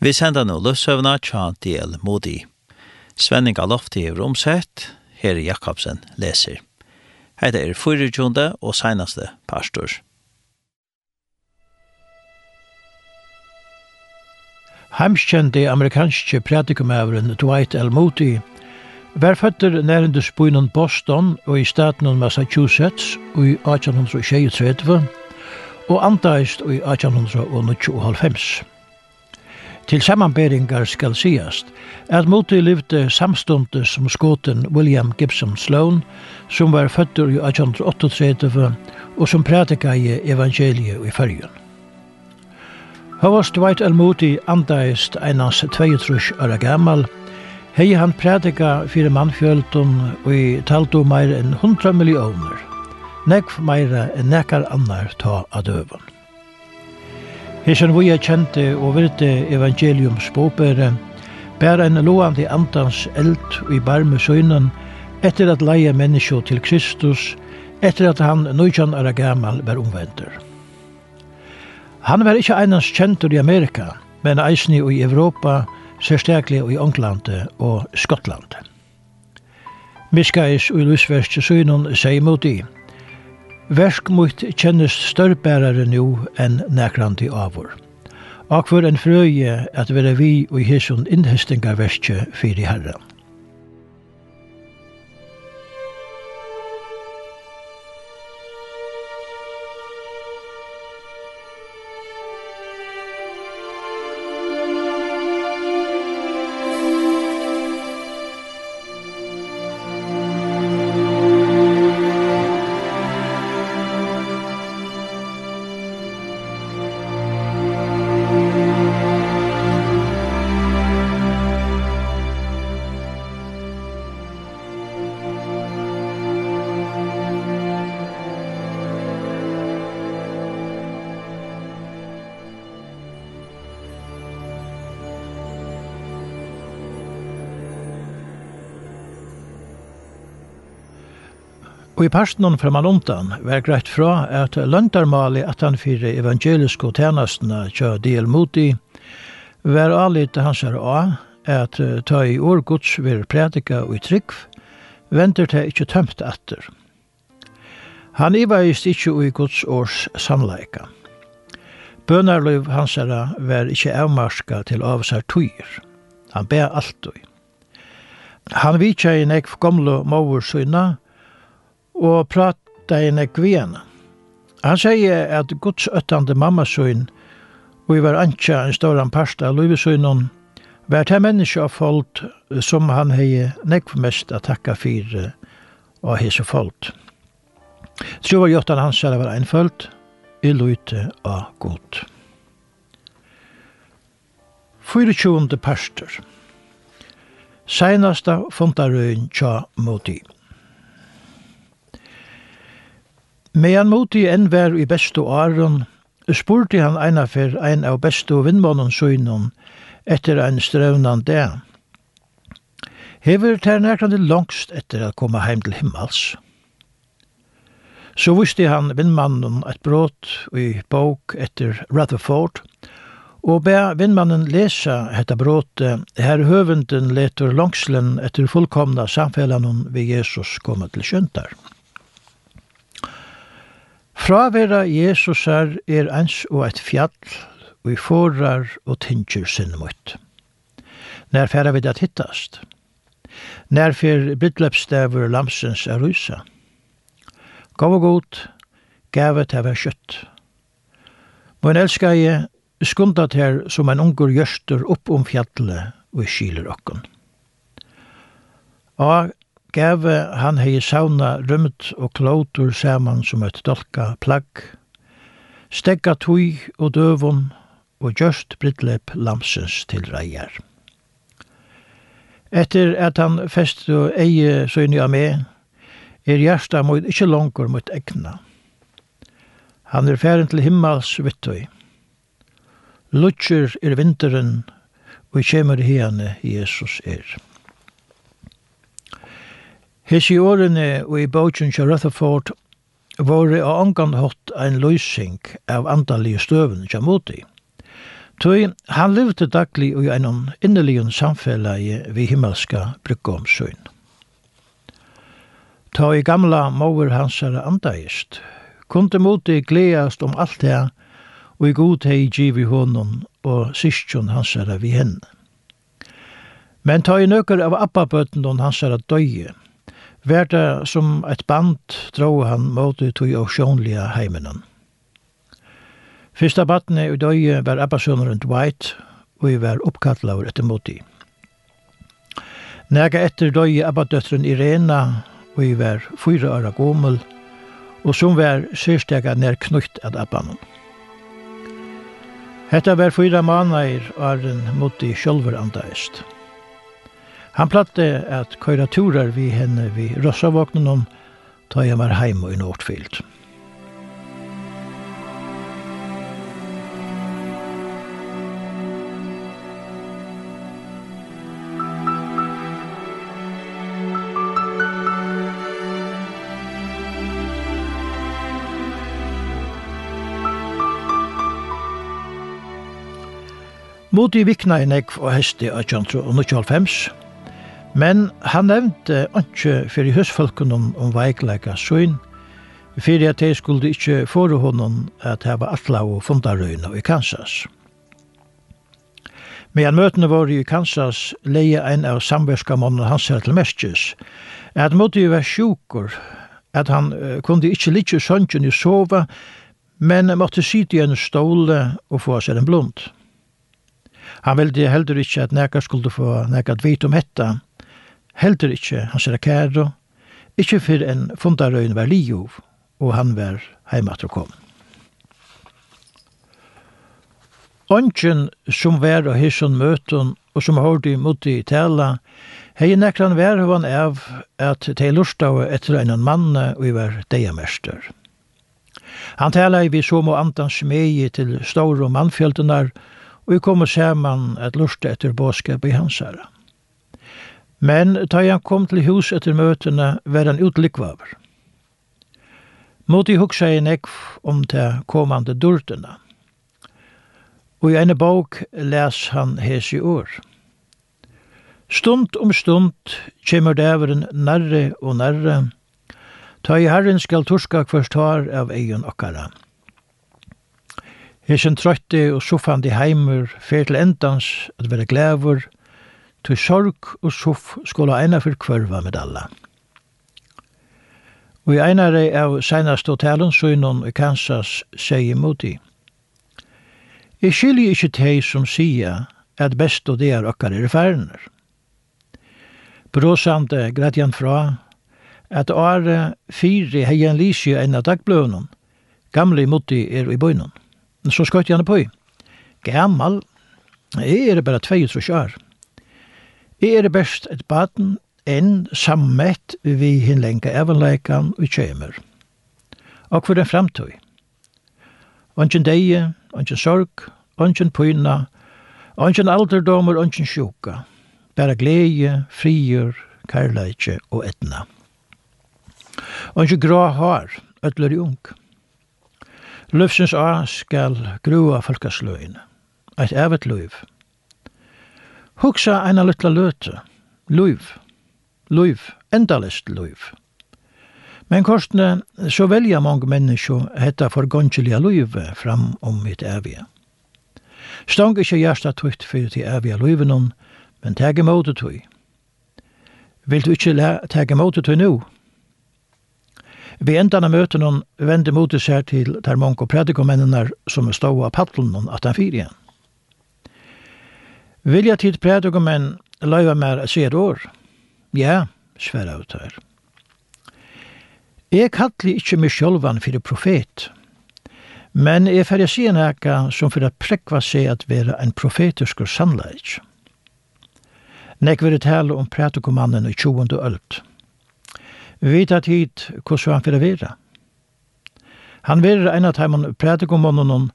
Vi sender nå løsøvna tja del modi. Svenning av lofti er omsett, her Jakobsen leser. Heide er 24. og seinaste pastor. Heimskjente amerikanske pratikumæveren Dwight L. Moody var føtter nærende spøynen Boston og i staten av Massachusetts i 1836 og antaist i 1895. Til sammanberingar skal sigast at Moti livde samstundes som skoten William Gibson Sloan, som var fødder i 1838 og som prædika i evangeliet i fyrjun. Havast Dwight L. Moti andaist einans 22 år gammal, hei han prædika fyrir mannfjöldun og i taltu meir enn 100 millioner, nekv meira enn nekar annar ta adøvun. Hesen vi er kjente og virte evangelium båbere, bær en loande andans eld i barme søgnen, etter at leie menneskje til Kristus, etter at han nøytjan er gammal var omvender. Han var ikkje einans kjentur i Amerika, men eisni i Europa, særstaklig i England og Skottland. Miskais og Lusverst søgnen sier mot i, Versk mot kjennes størrbærare nu enn nekrandi avur. Akvar en frøye at vera vi og hesson innhestinga verskje fyrir herran. Og i personen fra Malontan var greit fra at løntarmali at han fire evangeliske tjenestene kjø del moti var alit hans her av at ta i år gods vir prædika og i trygg venter til ikkje tømt etter. Han ivaist ikkje i gods års sannleika. Bønarløv hans her var ikkje avmarska til avsar tøyer. Han ber alltid. Han vitsa i nekv gamle mauer søgna, og prata i nek. Han sier at Guds øttande mammasøyn, og i var antja en ståran parsta av Løyvesøynon, var til menneske av folk som han hei nekv mest a takka fyrir av så folk. Tro var jottan hans var einfølt, i løyte av god. 24. parster. Seinasta fundarøyn tja moti. Medan moti enn vær i bestu åren, spurte han einafer ein av bestu vindmånen søgnen etter ein strøvnan det. Hever ter nærkande langst etter å komme heim til himmels. Så visste han vindmannen et brot i bok etter Rutherford, og be vindmannen lesa hetta brotet her høvenden leter langslen etter fullkomna samfellanon vi Jesus komme til skjøntar. Fravera Jesusar er eins og eit fjall, og i forar og tinger sinnmøtt. Nær færa vid at hittast. Nær fyr bidløpstæver lamsens er rysa. Gav og god, gavet hava kjøtt. Møn elskar jeg, skundat her som en ungur gjørster opp om fjallet og i kyler okken. Og Gave han hei sauna rømt og klótur saman som et dolka plagg, stegga tui og døvun og gjørst brittlep lamsens til reier. Etter at han festu eie søyni av meg, er hjarta mot ikkje langur mot egna. Han er færen til himmels vittøy. Lutsjer er vinteren, og kjemur hiane Jesus er. Hesi årene og i bautjen til Rutherford var det av hatt en løsning av andalige støven til moti. Tøy, han levde daglig i en innelig samfellegi ved himmelska bryggeomsøyn. Ta i gamla mover hans er andaist. Kunde moti gledast om alt det, og i god hei givi honom og sistjon hans er vi henne. Men ta i nøkker av appabøtten hans er døye, Værda som et band dro han mot ut i åsjonlige heimenen. Fyrsta battene i døye var Abbasøneren Dwight, og jeg var oppkattlaver etter moti. Nega etter døye Abbadøtteren Irena, og jeg var fyra åra gommel, og som var syrstega nær knutt av Abbanon. Hetta var fyra manair og er en moti sjølver andaist. Han platte at køyra turar vi henne vi røssavåknen om ta jeg var heima i Nordfield. Mot i vikna i nekv og hesti av 1995, Men han nevnte ikke for i høstfolken om, om veikleika søgn, for at de skulle ikke fore honom at hava atla og fundarøyna i Kansas. Medan møtene var i Kansas leie ein av samverskamånen hans her til Mestjes, at måtte jo være sjukur, at han uh, kunne ikke litje søntjen i sova, men måtte sitte i en ståle og få seg en blund. Han ville heller ikke at neka skulle få neka vite om hetta, heldur ikkje hans kæro, ikkje fyrr enn fundarøyen var liov, og han var heimat og kom. Ongen som var og hisson møten, og som hårdi mot i tala, hei nekran verhovan av at de lustave etter en mann og i var deiamester. Han tala i vi som og andan smegi til store mannfjöldunar, og vi kommer saman at lusta etter båskap i hansara. Men da han kom til hus etter møtene, var han utlikvaver. Moti hugsa i nekv om de komande durtene. Og i ene bok les han hes i år. Stund om stund kommer dæveren nærre og nærre, ta i herren skal torska kvart har av egen okkara. Hesen trøytte og soffande heimur fer til endans at være glæver, til sorg og suff skulle eina for kvørva med alla. Og i einare av seinaste hotellen søgnon i Kansas sier moti. i. Jeg skiljer ikke som sier at best og det er okkar er færner. Bråsande grad han fra at åre fire hei en lysje enn av dagbløvnen. Gamle moti er i bøynen. Så skøyt han på i. Gammal, jeg er bare 22 år. Jeg er best et baden enn sammett vi hin lenka evanleikan vi kjøymer. Og for en framtøy. Ongen deie, ongen sorg, ongen pyna, ongen alderdommer, ongen sjuka. Bæra gleie, frier, kærleitje og etna. Ongen grå har, ötler i ung. Løfsens a skal grua folkasløyne. Eit evet løyv. Hugsa eina lutla løte. Luiv. Luiv. Endalest luiv. Men kostne, så velja mange menneskje hetta for forgåndselige luive fram om mitt evige. Stong ikkje hjersta tutt fyrir til evige luivenon, men teg imot tui. Vil du ikkje teg imot tui nu? Vi endan av møten hon vende mot seg til der mange predikomennene som stå av paddelen at han fyrir igjen. Vilja tid prædugum en løyva mer sier år? Ja, sverra ut her. Jeg kalli ikkje meg sjølvan fyrir profet, men jeg færre sier nekka som fyrir at prekva seg at vera en profetisk sannleik. Nek veri tale om prædugumannen i 20. öld. Vita tid hvordan han fyrir vera. Han verir ein av teimen prædugumannen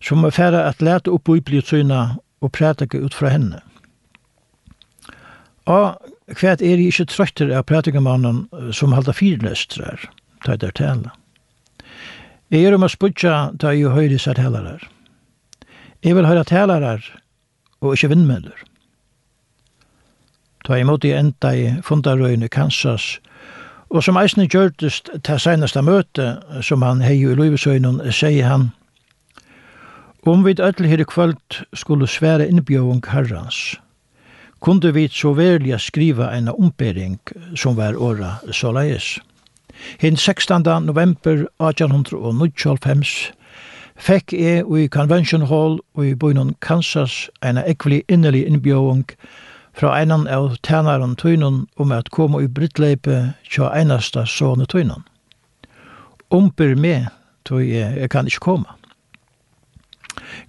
som færa at leta opp i bli og prædike ut fra henne. Og hva er jeg ikke trøytter av prætikamannen som halda fyrløstrar, ta det tala. Jeg er om å spudja da jeg høyre seg talarar. Jeg vil høre talere og ikke vindmøller. Ta imot i enda i fundarøyene Kansas, og som eisne gjørtest til seneste møte som han hei i Løyvesøynen, sier han – Om vi ætl her i kvöld skulle svære innbjøvung herrans, kunde vi så verlige skriva en ombering som var åra såleis. Hinn 16. november 1895 fekk jeg i Convention Hall i bøynen Kansas en ekvelig innelig innbjøvung fra einan av tænaren tøynen om at komme i brittleipe tja einasta såne tøynen. Omper med, tøy jeg, jeg kan ikke komme.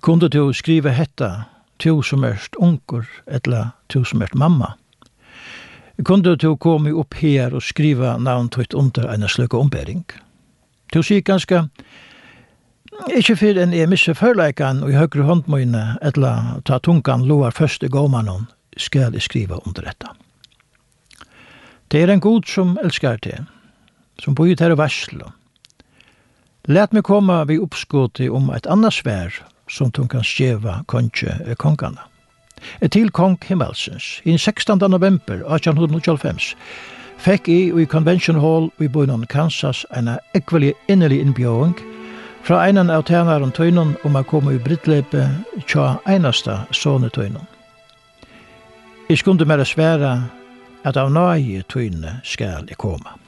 Kunde du skriva hetta, tu som erst onkur, etla tu som erst mamma? Kunde du komi upp her og skriva navn tøyt under en sløkke ombering? Tu sier ganske, ikkje fyrir enn jeg misse førleikan og i høyre håndmøyne etla ta tungan loar første gåmanon skal jeg skriva under detta. Det er en god som elskar til, som bor her i Varslo. Læt meg komme vi oppskåte om et annars vær som de kan skjeva konge kongene. Et til kong himmelsens, i 16. november 1895, fekk i i Convention Hall i Boynon, Kansas, en ekvelig innelig innbjøring fra einen av tænaren tøynen om å komme i brittlepe tja einasta sånne tøynen. Jeg skulle mer svære at av nøye tøyne skal jeg komme.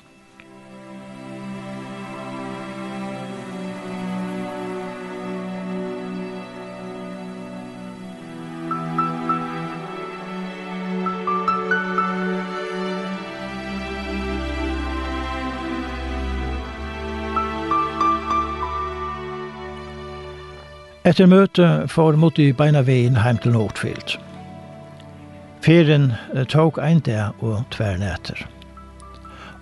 Etter møte får Mutti beina veien heim til Nordfield. Ferien tok ein dag og tver nætter.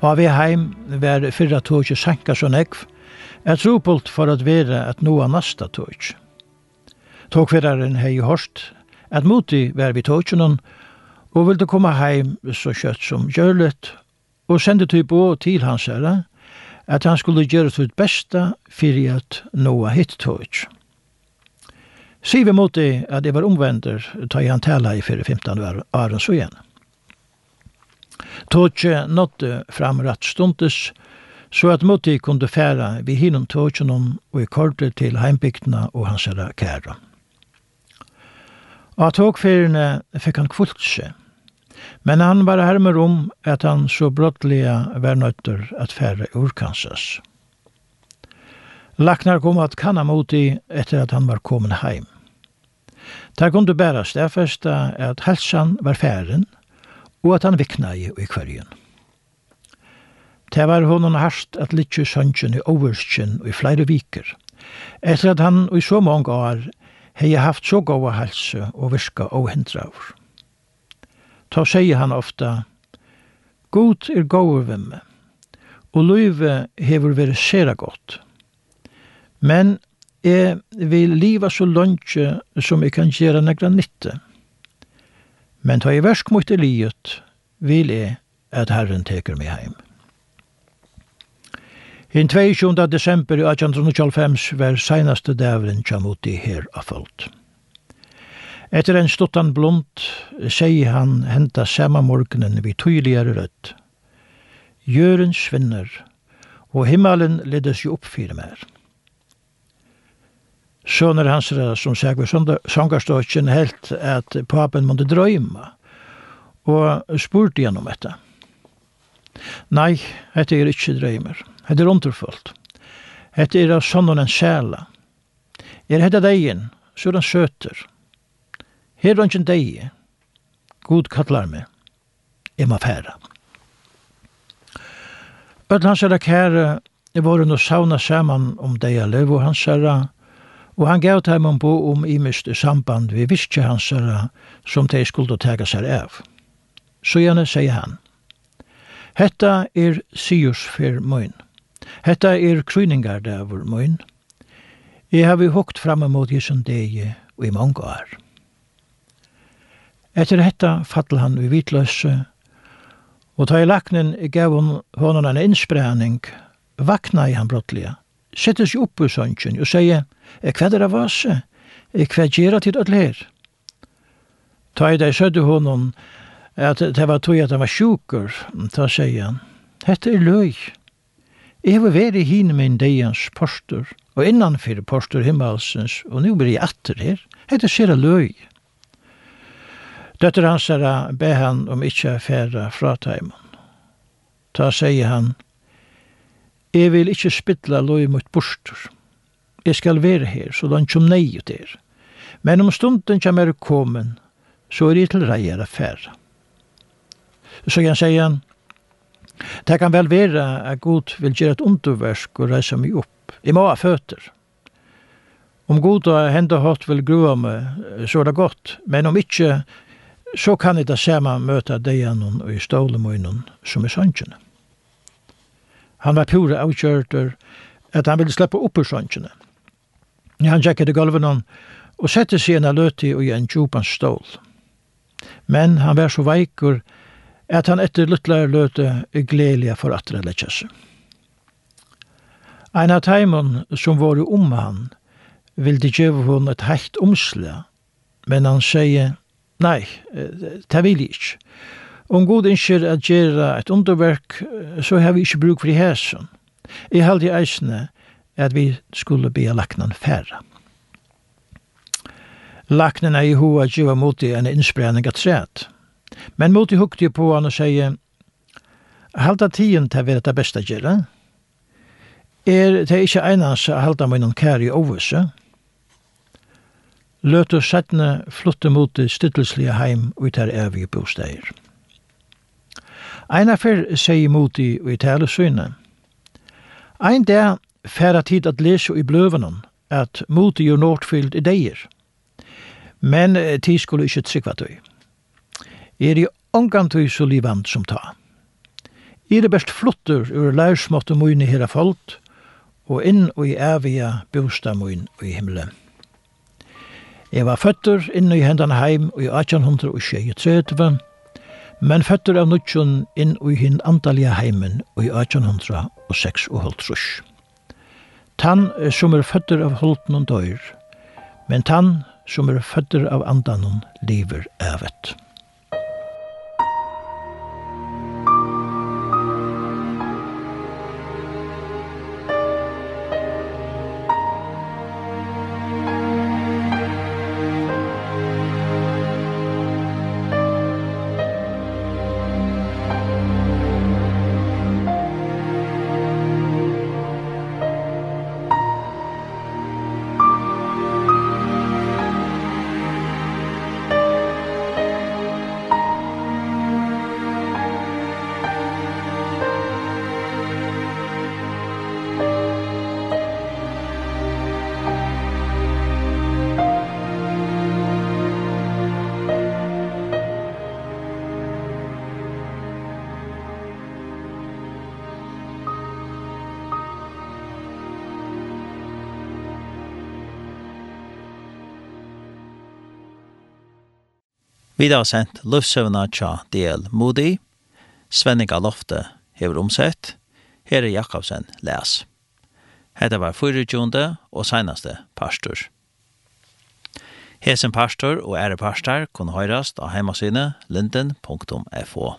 Og vi heim var fyrra tog sanka så nekv, er trupult for at vera at noa nasta tog. Togfyraren hei hårst, at Mutti var vi togjen og ville komme heim så kjøtt som gjørlet, og sende tog på til hans herre, at han skulle gjøre sitt besta fyrir at noa hitt tog. Siv mot det at det var omvender, ta i han tala i 4-15 år åren så igjen. Tåtje nådde fram rattstundes, så at mot det kunde færa vi hinnom tåtjenom og i kortet til heimbygdena og hans herra kæra. Av tågferiene fikk han kvultse, men han var hermer rom at han så brottliga var nøytter at færa urkansas. Laknar kom at kanna mot i etter at han var kommet heim. Der kunne bæra stedfesta at helsan var færen, og at han vikna i i kvarjen. Det var honom harst at litje sønnsjen i overskjen og i flere viker, etter at han i så mange år hei haft så gåa helse og virka avhendraur. Ta sier han ofta, God er gåa vimme, og løyve hever veri sera godt, Men jeg vil liva så lunge som jeg kan gjøre nekla nytte. Men ta i versk mot det livet, vil jeg at Herren teker meg heim. Den 22. desember 1825 var seinaste dævren kjamuti her affald. Etter en stuttan blunt sier han henta samme morgenen vi tydeligere rødt. Gjøren svinner, og himmelen ledes jo opp fire mer. Sønner hans som seg ved sangarstøkken helt at papen måtte drøyma og spurte gjennom dette. Nei, dette er ikke drøymer. Dette er underfullt. Dette er av sånnen en sjæla. Er dette degen, så er den søter. Her er ikke en deg. God kattlar meg. Jeg må færa. Ødland hans er kære, jeg var nå sauna saman om deg jeg lev, og hans er Og han gav dem om bo om i i samband vi viske hansara som de skulle tega seg av. Så gjerne sier han, Hetta er sius fyr møyn. Hetta er kryningar davur møyn. Jeg har vi hukt fram mot jesum degi og i mange år. Etter hetta fattel han vi vitløse, og ta i laknen gav hon honom en innsprening, vakna i han brottliga, settes jo oppe i sønnsyn og sier, hva er det av oss? Hva gjør det til alle her? Ta i deg sødde honom at det var tog at han var sjukur, ta sier han. Hette er løy. Jeg har vært i hine min deians postur, og innanfyr postur himmelsens, og nu blir jeg atter her. Hette ser løy. Døtter hans er be han om ikkje færa fra teimen. Ta sier han, Jeg vil ikkje spittla løy mot bostur jeg skal være her, så den kjom nei ut er. Men om stunden kjem er komen, så er jeg til reier affær. Så kan jeg han, det kan vel være at Gud vil gjøre et underversk og reise meg opp. Jeg må ha føtter. Om Gud har hendet hatt vil grua meg, så er det godt. Men om ikke, så kan jeg da se meg møte deg og i stålemøynen som er sannsjene. Han var pure avkjørter, at han ville slippe opp ur. Ja, han tjekket i gulven og sette seg en løti og i en djupans stål. Men han var så veikur at han etter luttlar løte er gledelig for at det lekkjesse. Ein av teimen som var om han ville gjøre hun et heilt omslag, men han sier nei, det vil jeg ikke. Om god innskjer at gjøre et underverk, så har vi ikke bruk for hesen. Jeg held i eisene at vi skulle be laknan færa. Laknen er i hoa djuva moti en innsprenning av træt. Men moti hukte på han og sier, halda tiden til å være det beste gjerra, er det ikke einans å halda meg noen kær i ovese, løt oss settene flotte mot det stittelslige heim og ut evige bosteier. Einar fyr sier moti og i tale syne, Ein der færa tid at lesa i bløvenen, at mot jo i deir. Men tid skulle ikkje trykva tøy. Er i ångantøy så livant som ta. Er det best flottur ur lærsmått og møyne hera folk, og inn og i evige bostamøyn og i himmelen. Jeg var føtter inn i hendan heim og i 1837, men føtter av nutjon inn i hinn antallige heimen og i 1806 og holdt Tann som er føtter av holden og døyr, men tann som er føtter av andanon lever evet. Vi har sendt løvsøvna tja DL Moody, Svenning Lofte hever omsett, her er Jakobsen les. Hetta var 24. og seinaste pastor. Hesen pastor og ære pastor kun høyrast av heimasine linden.fo.